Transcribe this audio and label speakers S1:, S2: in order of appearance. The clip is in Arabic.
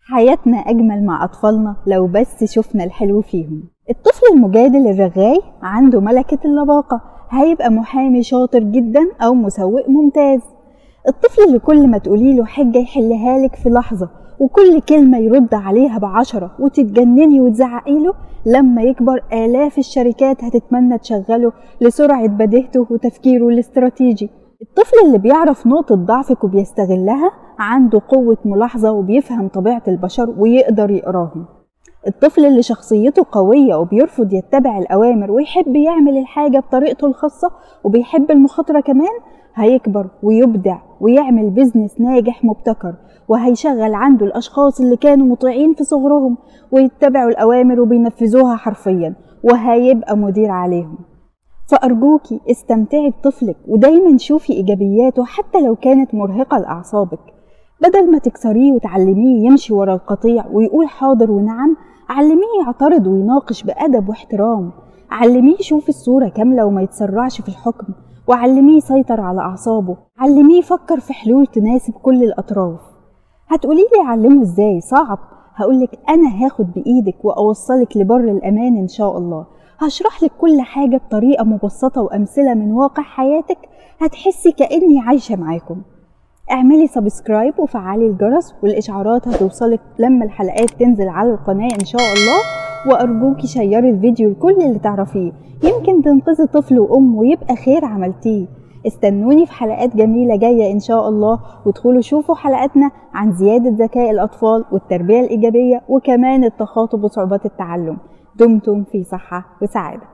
S1: حياتنا أجمل مع أطفالنا لو بس شفنا الحلو فيهم. الطفل المجادل الرغاي عنده ملكة اللباقة. هيبقى محامي شاطر جدا أو مسوق ممتاز. الطفل اللي كل ما تقولي له حجة يحلها لك في لحظة. وكل كلمة يرد عليها بعشرة وتتجنني وتزعقي له لما يكبر آلاف الشركات هتتمنى تشغله لسرعة بديهته وتفكيره الاستراتيجي. الطفل اللي بيعرف نقطة ضعفك وبيستغلها عنده قوة ملاحظة وبيفهم طبيعة البشر ويقدر يقراهم. الطفل اللي شخصيته قوية وبيرفض يتبع الأوامر ويحب يعمل الحاجة بطريقته الخاصة وبيحب المخاطرة كمان هيكبر ويبدع ويعمل بيزنس ناجح مبتكر وهيشغل عنده الأشخاص اللي كانوا مطيعين في صغرهم ويتبعوا الأوامر وبينفذوها حرفيا وهيبقى مدير عليهم. فأرجوكي استمتعي بطفلك ودايما شوفي إيجابياته حتى لو كانت مرهقة لأعصابك. بدل ما تكسريه وتعلميه يمشي ورا القطيع ويقول حاضر ونعم علميه يعترض ويناقش بأدب واحترام. علميه يشوف الصورة كاملة وما يتسرعش في الحكم. وعلميه يسيطر على أعصابه. علميه يفكر في حلول تناسب كل الأطراف. هتقولي لي أعلمه إزاي؟ صعب. هقولك أنا هاخد بإيدك وأوصلك لبر الأمان إن شاء الله. هشرح لك كل حاجة بطريقة مبسطة وأمثلة من واقع حياتك هتحسي كأني عايشة معاكم. اعملي subscribe وفعلي الجرس والإشعارات هتوصلك لما الحلقات تنزل على القناة إن شاء الله. وأرجوكي شيري الفيديو لكل اللي تعرفيه. يمكن تنقذي طفل وأم ويبقى خير عملتيه. استنوني في حلقات جميلة جاية إن شاء الله وادخلوا شوفوا حلقاتنا عن زيادة ذكاء الأطفال والتربية الإيجابية وكمان التخاطب وصعوبات التعلم. دمتم في صحة وسعادة.